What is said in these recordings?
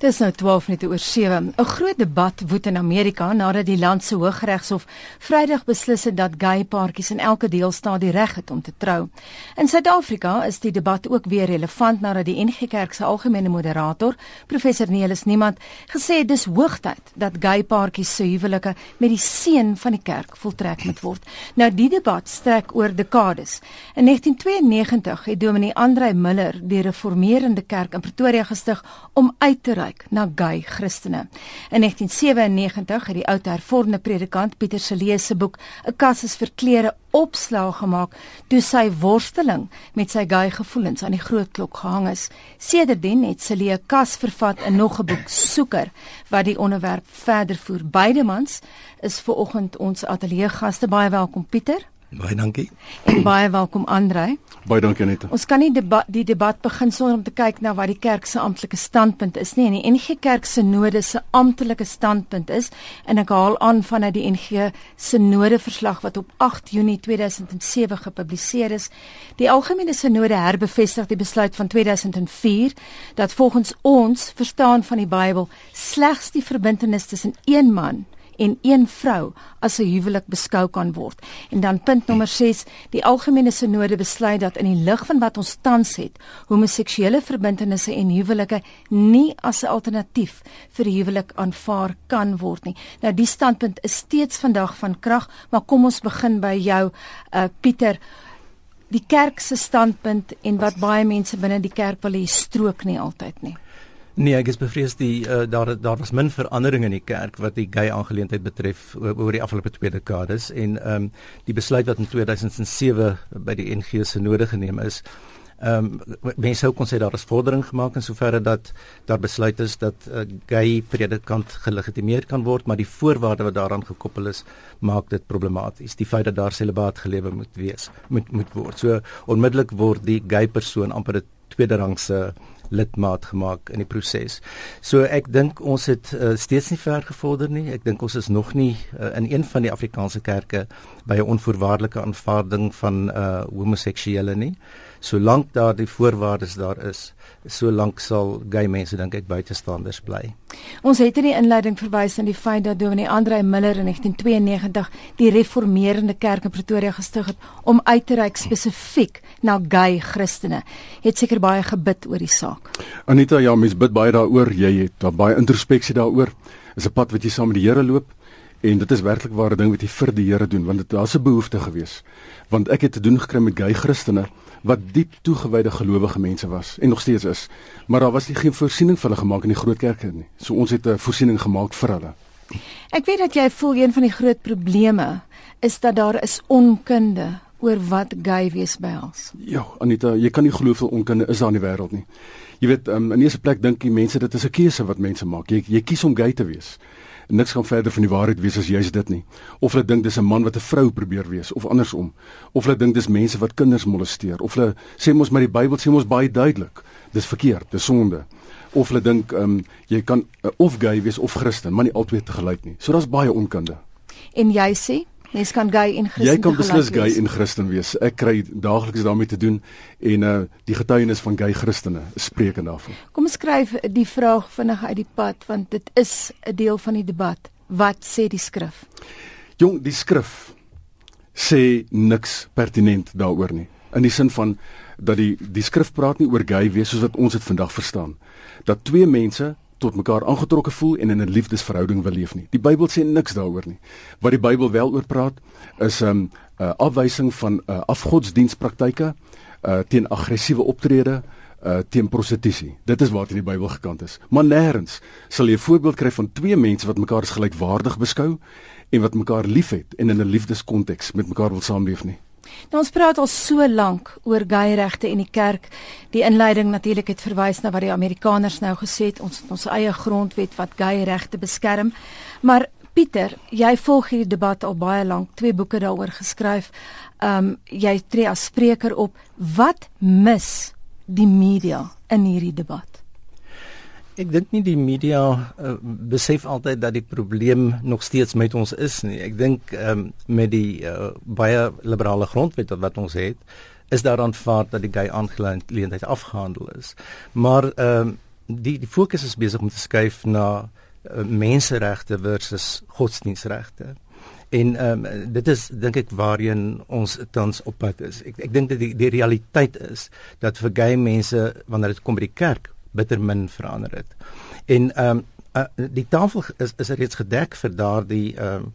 Dis nou 12 minute oor 7. 'n Groot debat woed in Amerika nadat die land se Hooggeregshof Vrydag beslis het dat gay paartjies in elke deelstaat die reg het om te trou. In Suid-Afrika is die debat ook weer relevant nadat die NG Kerk se algemene moderator, professor Neelis Niemand, gesê het dis hoogtyd dat gay paartjies se huwelike met die seën van die kerk voltrek moet word. Nou die debat strek oor dekades. In 1992 het Dominee Andrei Miller die Reformeerende Kerk in Pretoria gestig om uit te uitreik na gay Christene. In 1997 het die ou hervormde predikant Pieter Celee se boek 'n kassis vir klere opslag gemaak toe sy worsteling met sy gay gevoelens aan die groot klok gehang is. Sedertdien het Celee 'n kas vervat in nog 'n boek Soeker wat die onderwerp verder voer. Beide mans is ver oggend ons ateljee gaste. Baie welkom Pieter. Baie dankie. En baie welkom Andrei. Baie dankie Anita. Ons kan nie debat die debat begin sonder om te kyk na wat die kerk se amptelike standpunt is nie. En die NG Kerk se node se amptelike standpunt is en ek haal aan vanuit die NG se node verslag wat op 8 Junie 2007 gepubliseer is. Die algemene sinode herbevestig die besluit van 2004 dat volgens ons verstaan van die Bybel slegs die verbintenis tussen een man en een vrou as 'n huwelik beskou kan word. En dan punt nommer 6, die algemene sinode besluit dat in die lig van wat ons tans het, homoseksuele verbintenisse en huwelike nie as 'n alternatief vir huwelik aanvaar kan word nie. Nou die standpunt is steeds vandag van krag, maar kom ons begin by jou uh Pieter die kerk se standpunt en wat baie mense binne die kerk wil hê strook nie altyd nie. Nee, ek is bevrees die uh, daar daar was min verandering in die kerk wat die gay aangeleentheid betref oor die afgelope twee dekades en ehm um, die besluit wat in 2007 by die NG Sinode geneem is. Ehm um, mense sou kon sê daar is vordering gemaak in soverre dat daar besluit is dat uh, gay predikant gelegitimeer kan word, maar die voorwaarde wat daaraan gekoppel is, maak dit problematies. Die feit dat daar celibaat gelewe moet wees, moet moet word. So onmiddellik word die gay persoon amper 'n tweede rangse lidmaat gemaak in die proses. So ek dink ons het uh, steeds nie ver gevorder nie. Ek dink ons is nog nie uh, in een van die Afrikaanse kerke by 'n onvoorwaardelike aanvaarding van uh homoseksuele nie. Solank daar die voorwaardes daar is, solank sal gay mense dink ek buitestanders bly. Ons het in die inleiding verwys aan die feit dat Dominee Andrei Miller in 1992 die Reformeerende Kerk in Pretoria gestig het om uit te reik spesifiek na gay Christene. Het seker baie gebid oor die saak. Anita, ja, mens bid baie daaroor. Jy het daar baie introspeksie daaroor. Is 'n pad wat jy saam met die Here loop. En dit is werklik ware ding wat jy vir die Here doen want dit daar's 'n behoefte gewees. Want ek het te doen gekry met gay Christene wat diep toegewyde gelowige mense was en nog steeds is. Maar daar was nie geen voorsiening vir hulle gemaak in die groot kerke nie. So ons het 'n voorsiening gemaak vir hulle. Ek weet dat jy voel een van die groot probleme is dat daar is onkunde oor wat gay wees behels. Ja, Anita, jy kan nie glo hoeveel onkunde is daar in die wêreld nie. Jy weet, um, in eerste plek dink die mense dit is 'n keuse wat mense maak. Jy jy kies om gay te wees niks gaan verder van die waarheid wees as jy's dit nie. Of hulle dink dis 'n man wat 'n vrou probeer wees of andersom. Of hulle dink dis mense wat kinders molesteer. Of hulle sê mos met die Bybel sê mos baie duidelik, dis verkeerd, dis sonde. Of hulle dink ehm um, jy kan uh, of gay wees of Christen, maar nie albei te gelyk nie. So daar's baie onkunde. En jy sê Mens kan gay en Christen Jy kan beslis gay en Christen wees. Ek kry daagliks daarmee te doen en uh die getuienis van gay Christene spreek en daarvan. Kom skryf die vraag vinnig uit die pad want dit is 'n deel van die debat. Wat sê die skrif? Jong, die skrif sê niks pertinent daaroor nie. In die sin van dat die die skrif praat nie oor gay wees soos wat ons dit vandag verstaan. Dat twee mense tot mekaar aangetrokke voel en in 'n liefdesverhouding wil leef nie. Die Bybel sê niks daaroor nie. Wat die Bybel wel oor praat is 'n um, uh, afwysing van uh, afgodsdienstpraktyke uh, teen aggressiewe optrede uh teen prostitusie. Dit is waar dit in die Bybel gekant is. Maar nêrens sal jy 'n voorbeeld kry van twee mense wat mekaar as gelykwaardig beskou en wat mekaar liefhet en in 'n liefdeskonteks met mekaar wil saamleef nie. Nou ons praat al so lank oor gay regte en die kerk. Die inleiding natuurlik het verwys na wat die Amerikaners nou gesê het, ons het ons eie grondwet wat gay regte beskerm. Maar Pieter, jy volg hierdie debat al baie lank, twee boeke daaroor geskryf. Ehm um, jy tree as spreker op. Wat mis die media in hierdie debat? Ek dink nie die media uh, besef altyd dat die probleem nog steeds met ons is nie. Ek dink um, met die uh, baie liberale grondwet wat ons het, is daar aanvaar dat die gay aangeleentheid afgehandel is. Maar ehm uh, die die fokus is besig om te skuif na uh, menseregte versus godsdienstregte. En ehm um, dit is dink ek waarheen ons tans op pad is. Ek ek dink dat die die realiteit is dat vir gay mense wanneer dit kom by die kerk bitter min verander het. En ehm um, uh, die tafel is is reeds gedek vir daardie ehm um,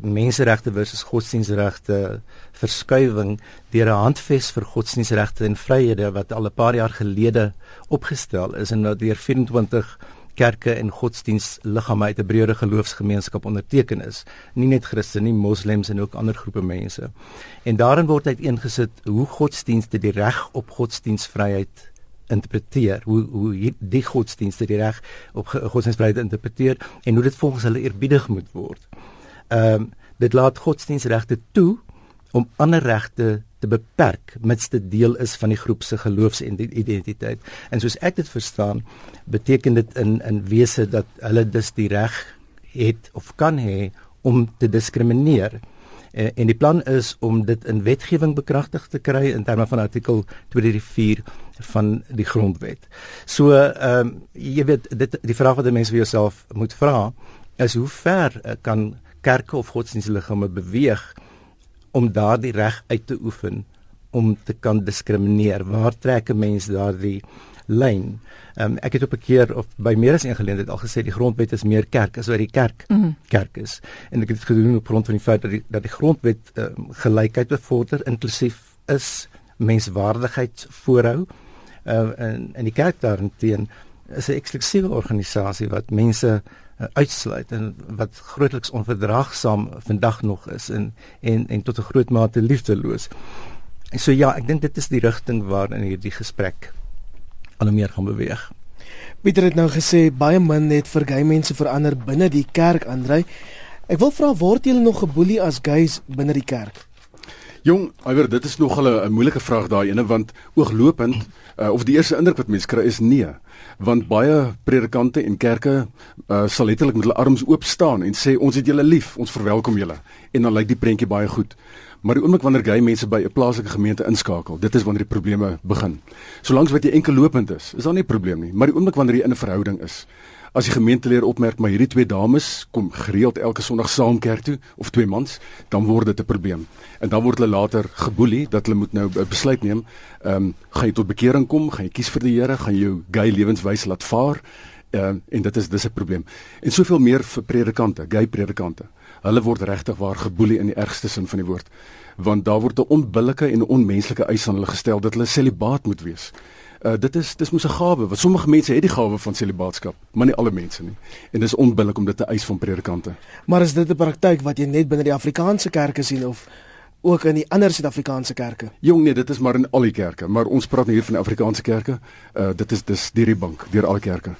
menseregte versus godsdienstregte verskuiwing deur 'n handves vir godsdienstregte en vryhede wat al 'n paar jaar gelede opgestel is en wat deur 24 kerke en godsdienstliggame uit 'n breëre geloofsgemeenskap onderteken is nie net Christene nie moslems en ook ander groepe mense en daarin word uiteengesit hoe godsdienste die reg op godsdienstvryheid interpreteer hoe hoe die godsdienste die reg op godsdienstvryheid interpreteer en hoe dit volgens hulle eerbiedig moet word. Ehm um, dit laat godsdienstregte toe om ander regte te beperk mits dit deel is van die groep se geloofsidentiteit. En soos ek dit verstaan, beteken dit in in wese dat hulle dus die reg het of kan hê om te diskrimineer. En, en die plan is om dit in wetgewing bekragtig te kry in terme van artikel 234 van die grondwet. So ehm um, jy weet dit die vraag wat mense vir jouself moet vra is hoe ver uh, kan kerke of godsdienstliggame beweeg om daardie reg uit te oefen om te kan diskrimineer? Waar trek 'n mens daardie lyn? Um, ek het op 'n keer of by meer as een geleentheid al gesê die grondwet is meer kerk as wat die kerk mm -hmm. kerk is. En ek het dit gedoen op grond van die feit dat die dat die grondwet um, gelykheid bevorder inklusief is menswaardigheid voorhou. Uh, en en die kerk daarteen is 'n eksklusiewe organisasie wat mense uh, uitsluit en wat grootliks onverdraagsaam vandag nog is en en en tot 'n groot mate liefdeloos. En so ja, ek dink dit is die rigting waarin hierdie gesprek al meer gaan beweeg. Pieter het nou gesê baie min net vir gay mense verander binne die kerk Andrei. Ek wil vra word julle nog geboelie as gays binne die kerk? Jong, iwer dit is nog 'n moeilike vraag daai ene want ooglopend uh, of die eerste indruk wat mense kry is nee want baie predikante en kerke uh, sal letterlik met hulle arms oop staan en sê ons het julle lief, ons verwelkom julle en dan lyk die prentjie baie goed. Maar die oomblik wanneer gay mense by 'n plaaslike gemeente inskakel, dit is wanneer die probleme begin. Solank wat jy enkel lopend is, is daar nie 'n probleem nie, maar die oomblik wanneer jy in 'n verhouding is, as die gemeentelede opmerk maar hierdie twee dames kom gereeld elke Sondag saam kerk toe of twee mans, dan word dit 'n probleem. En dan word hulle later geboelie dat hulle moet nou 'n besluit neem. Ehm um, gaan jy tot bekering kom, gaan jy kies vir die Here, gaan jy jou gay lewenswyse laat vaar? Ehm um, en dit is dis 'n probleem. En soveel meer vir predikante, gay predikante. Hulle word regtig waar geboelie in die ergste sin van die woord want daar word 'n onbillike en onmenslike eis aan hulle gestel dat hulle celibaat moet wees. Uh, dit is dis mos 'n gawe. Want sommige mense het die gawe van celibaatskap, maar nie alle mense nie. En dis onbillik om dit te eis van predikante. Maar is dit 'n praktyk wat jy net binne die Afrikaanse kerke sien of ook in die ander Suid-Afrikaanse kerke? Jong nee, dit is maar in al die kerke, maar ons praat hier van die Afrikaanse kerke. Uh dit is dis deur die bank, deur al die kerke.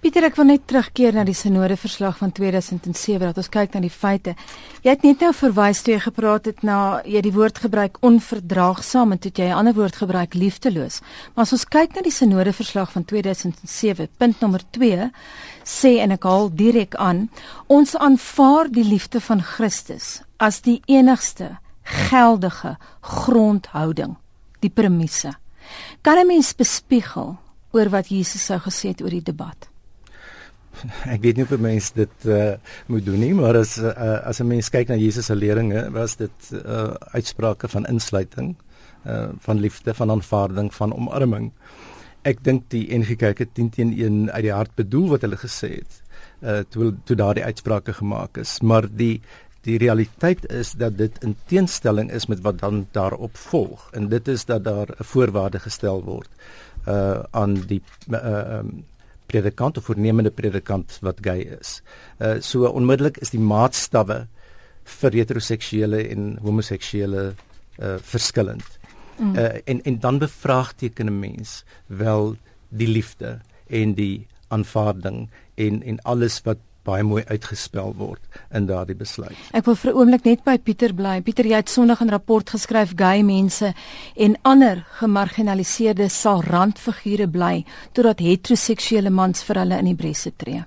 Pieter, ek wil net terugkeer na die sinode verslag van 2007 dat ons kyk na die feite. Jy het net nou verwys toe jy gepraat het na jy die woord gebruik onverdraagsaam en toe jy 'n ander woord gebruik liefdeloos. Maar as ons kyk na die sinode verslag van 2007, punt nommer 2 sê en ek haal direk aan, ons aanvaar die liefde van Christus as die enigste geldige grondhouding, die premisse. Kan 'n mens bespiegel oor wat Jesus sou gesê het oor die debat? Ek weet nie of mense dit uh, moet doen nie, maar as uh, as 'n mens kyk na Jesus se leringe, was dit uh, uitsprake van insluiting, uh, van liefde, van aanvaarding, van omarming. Ek dink die NG Kerk het 10 teen 1 uit die hart bedoel wat hulle gesê het. Uh toe toe daardie uitsprake gemaak is, maar die die realiteit is dat dit in teenstelling is met wat dan daarop volg en dit is dat daar 'n voorwaarde gestel word uh aan die uh um, predikant of voornemende predikant wat gay is. Uh so onmiddellik is die maatstawwe vir heteroseksuele en homoseksuele uh verskillend. Mm. Uh en en dan bevraagteken 'n mens wel die liefde en die aanvaarding en en alles wat baie mooi uitgespel word in daardie besluit. Ek wil vir 'n oomblik net by Pieter bly. Pieter, jy het Sondag 'n rapport geskryf gay mense en ander gemarginaliseerde sal randfigure bly totdat heteroseksuele mans vir hulle in die bresse tree.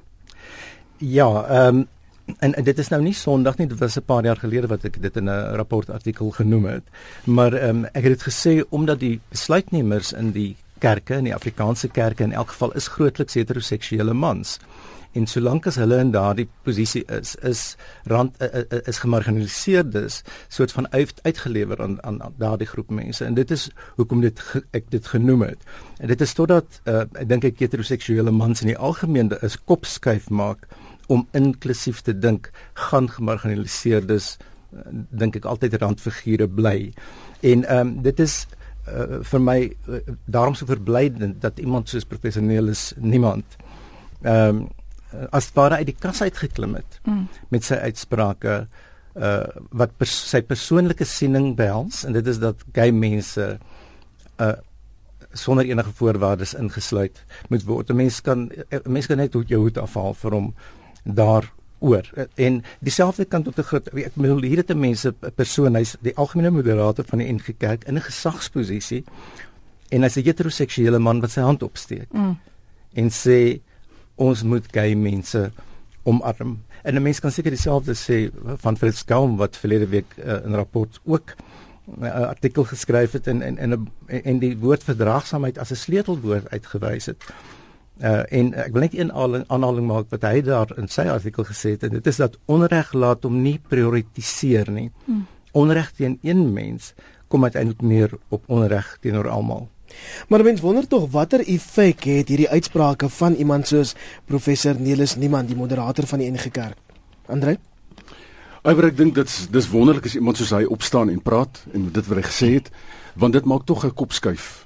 Ja, ehm um, en, en dit is nou nie Sondag nie, dit was 'n paar jaar gelede wat ek dit in 'n rapportartikel genoem het. Maar ehm um, ek het dit gesê omdat die besluitnemers in die kerke en die Afrikaanse kerke in elk geval is grootliks heteroseksuele mans. En solank as hulle in daardie posisie is, is rand is gemarginaliseerdes soort van uit, uitgelewer aan aan daardie groep mense. En dit is hoekom dit ek dit genoem het. En dit is totdat uh, ek dink ek heteroseksuele mans in die algemeen is kopskuif maak om inklusief te dink gaan gemarginaliseerdes dink ek altyd randfigure bly. En um, dit is uh, vir my uh, daarom so verblydend dat iemand soos professioneel is niemand ehm um, as ware uit die kas uitgeklim het mm. met sy uitsprake uh wat pers sy persoonlike siening behels en dit is dat gay mense uh sonder enige voorwaardes ingesluit moet word. 'n Mens kan 'n mens kan net jou hoed afhaal vir hom daar oor en dieselfde kan tot 'n groot ek bedoel hier het 'n mense 'n persoon hy's die algemene moderator van die NG Kerk in 'n gesagsposisie en hy's 'n heteroseksuele man wat sy hand opsteek mm. en sê ons moet gay mense omarm en 'n mens kan seker dieselfde sê van Fritz Skaum wat verlede week uh, in 'n rapport ook 'n uh, artikel geskryf het en en en en die woord verdraagsaamheid as 'n sleutelwoord uitgewys het. Uh en ek wil net een aanhaling maak wat hy daar in sy artikel gesê het en dit is dat onreg laat hom nie prioritiseer nie. Hmm. Onreg teen een mens kom uiteindelik neer op onreg teenoor almal. Maar mens wonder tog watter effek het hierdie uitsprake van iemand soos professor Nelis Niemand, die moderator van die NG Kerk. Andre? Iwer ek dink dit's dis wonderlik as iemand soos hy opstaan en praat en dit wat hy gesê het, want dit maak tog 'n kop skuif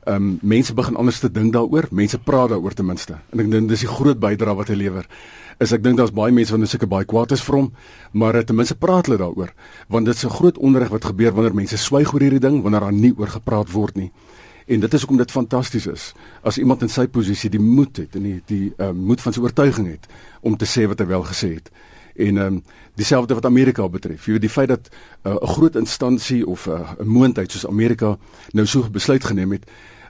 ehm um, mense begin anders te dink daaroor. Mense praat daaroor ten minste. En ek dink dis die groot bydrae wat hy lewer. Is ek dink daar's baie mense wat nou seker baie kwaad is vir hom, maar ten minste praat hulle daaroor. Want dit is 'n groot onderrig wat gebeur wanneer mense swyg oor hierdie ding, wanneer daar nie oor gepraat word nie. En dit is hoekom dit fantasties is as iemand in sy posisie die moed het en die die um, moed van sy oortuiging het om te sê wat hy wel gesê het en ehm um, dieselfde wat Amerika betref. Jy weet die feit dat uh, 'n groot instansie of uh, 'n moondheid soos Amerika nou so besluit geneem het,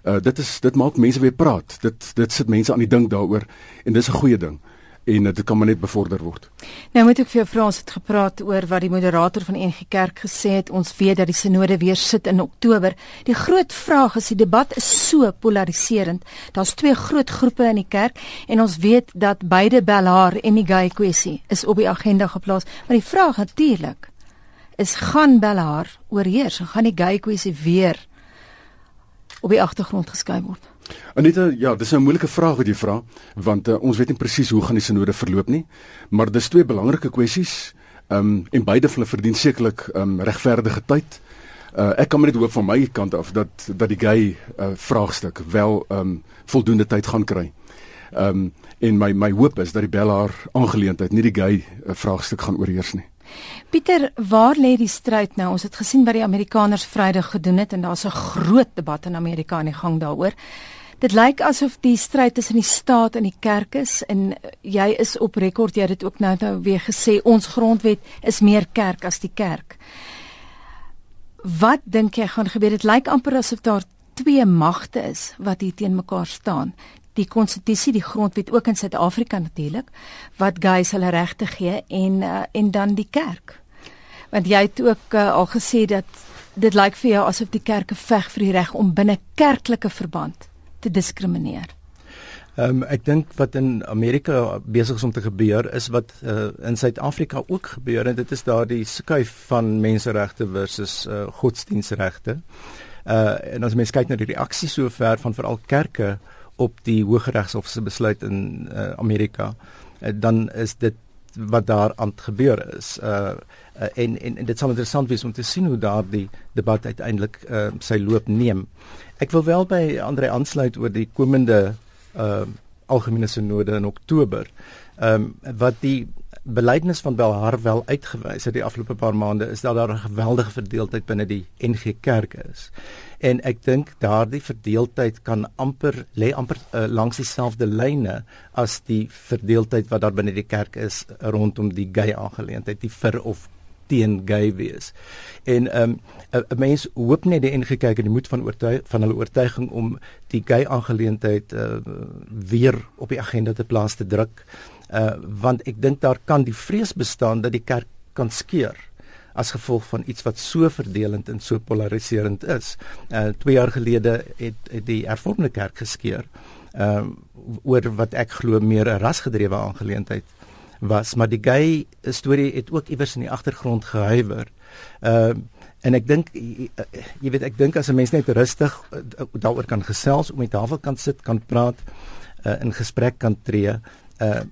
uh, dit is dit maak mense weer praat. Dit dit sit mense aan die dink daaroor en dis 'n goeie ding en dit kan maar net bevorder word. Nou moet ek vir jou vra ons het gepraat oor wat die moderator van NG Kerk gesê het. Ons weet dat die sinode weer sit in Oktober. Die groot vraag is die debat is so polariserend. Daar's twee groot groepe in die kerk en ons weet dat beide Bellaar en die gay kwessie is op die agenda geplaas. Maar die vraag natuurlik is gaan Bellaar oorheers? Gaan die gay kwessie weer op die agtergrond geskuif word? Anita, ja, dis 'n moeilike vraag wat jy vra, want uh, ons weet nie presies hoe gaan die sinode verloop nie, maar dis twee belangrike kwessies. Ehm um, en beide van hulle verdien sekerlik ehm um, regverdige tyd. Uh, ek kan maar net hoop van my kant af dat dat die gay uh, vraagstuk wel ehm um, voldoende tyd gaan kry. Ehm um, en my my hoop is dat die Bellaar aangeleentheid nie die gay uh, vraagstuk gaan oorheers nie. Pieter, waar lê die stryd nou? Ons het gesien wat die Amerikaners Vrydag gedoen het en daar's 'n groot debat in Amerika aan die gang daaroor. Dit lyk asof die stryd tussen die staat en die kerk is en jy is op rekord jy het dit ook nou nou weer gesê ons grondwet is meer kerk as die kerk. Wat dink jy gaan gebeur? Dit lyk amper asof daar twee magte is wat hier teen mekaar staan die konstitusie, die grondwet ook in Suid-Afrika natuurlik wat gays hulle regte gee en uh, en dan die kerk. Want jy het ook uh, al gesê dat dit lyk vir jou asof die kerke veg vir die reg om binne kerklike verband te diskrimineer. Ehm um, ek dink wat in Amerika besig is om te gebeur is wat uh, in Suid-Afrika ook gebeur en dit is daardie skuif van menseregte versus uh, godsdienstregte. Uh en as mens kyk na die reaksie sover van veral kerke op die Hooggeregshof se besluit in uh, Amerika, uh, dan is dit wat daar aan gebeur is. Uh, uh en, en en dit sal interessant wees om te sien hoe daardie debat uiteindelik uh sy loop neem. Ek wil wel by Andre aansluit oor die komende uh algemene sinode in Oktober. Ehm um, wat die belydenis van Belhar wel uitgewys het die afgelope paar maande is dat daar 'n geweldige verdeeldheid binne die NG Kerk is. En ek dink daardie verdeeldheid kan amper lê amper uh, langs dieselfde lyne as die verdeeldheid wat daar binne die kerk is rondom die gay aangeleentheid, die vir of teen gay wees. En ehm um, 'n mens hoop net die NG Kerk en die moed van oortuig van hulle oortuiging om die gay aangeleentheid uh, weer op die agenda te plaas te druk uh want ek dink daar kan die vrees bestaan dat die kerk kan skeur as gevolg van iets wat so verdelend en so polariserend is. Uh 2 jaar gelede het, het die hervormde kerk geskeur. Ehm uh, oor wat ek glo meer 'n rasgedrewe aangeleentheid was, maar die gay storie het ook iewers in die agtergrond gehuiwer. Ehm uh, en ek dink jy weet ek dink as 'n mens net rustig daaroor kan gesels, om met tafel kan sit, kan praat, uh, in gesprek kan tree, uh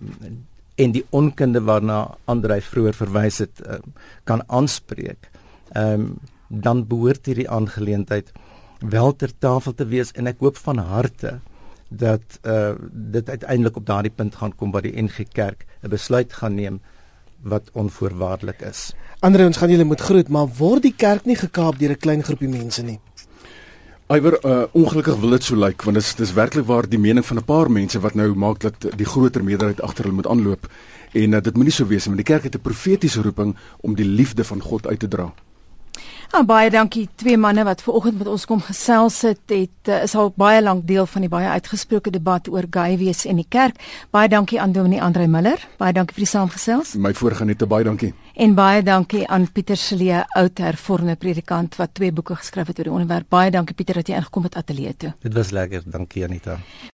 en die onkunde waarna Andrei vroeër verwys het uh, kan aanspreek. Ehm um, dan behoort hierdie aangeleentheid wel ter tafel te wees en ek hoop van harte dat uh dit uiteindelik op daardie punt gaan kom waar die NG Kerk 'n besluit gaan neem wat onvoorwaardelik is. Andre ons gaan julle moet groet, maar word die kerk nie gekaap deur 'n klein groepie mense nie? Iwer uh, ongelukkig wil dit so lyk want dit is dis werklik waar die mening van 'n paar mense wat nou maak dat die groter meerderheid agter hulle moet aanloop en uh, dit moenie so wees nie want die kerk het 'n profetiese roeping om die liefde van God uit te dra. Ah, baie dankie twee manne wat ver oggend met ons kom gesels het. Het uh, is al baie lank deel van die baie uitgesproke debat oor gay wees in die kerk. Baie dankie aan Dominee Andre Miller. Baie dankie vir die saamgesels. My voorgangete baie dankie. En baie dankie aan Pieter Celie, oud hervormde predikant wat twee boeke geskryf het oor die onderwerp. Baie dankie Pieter dat jy ingekom het ateljee toe. Dit was lekker. Dankie Anita.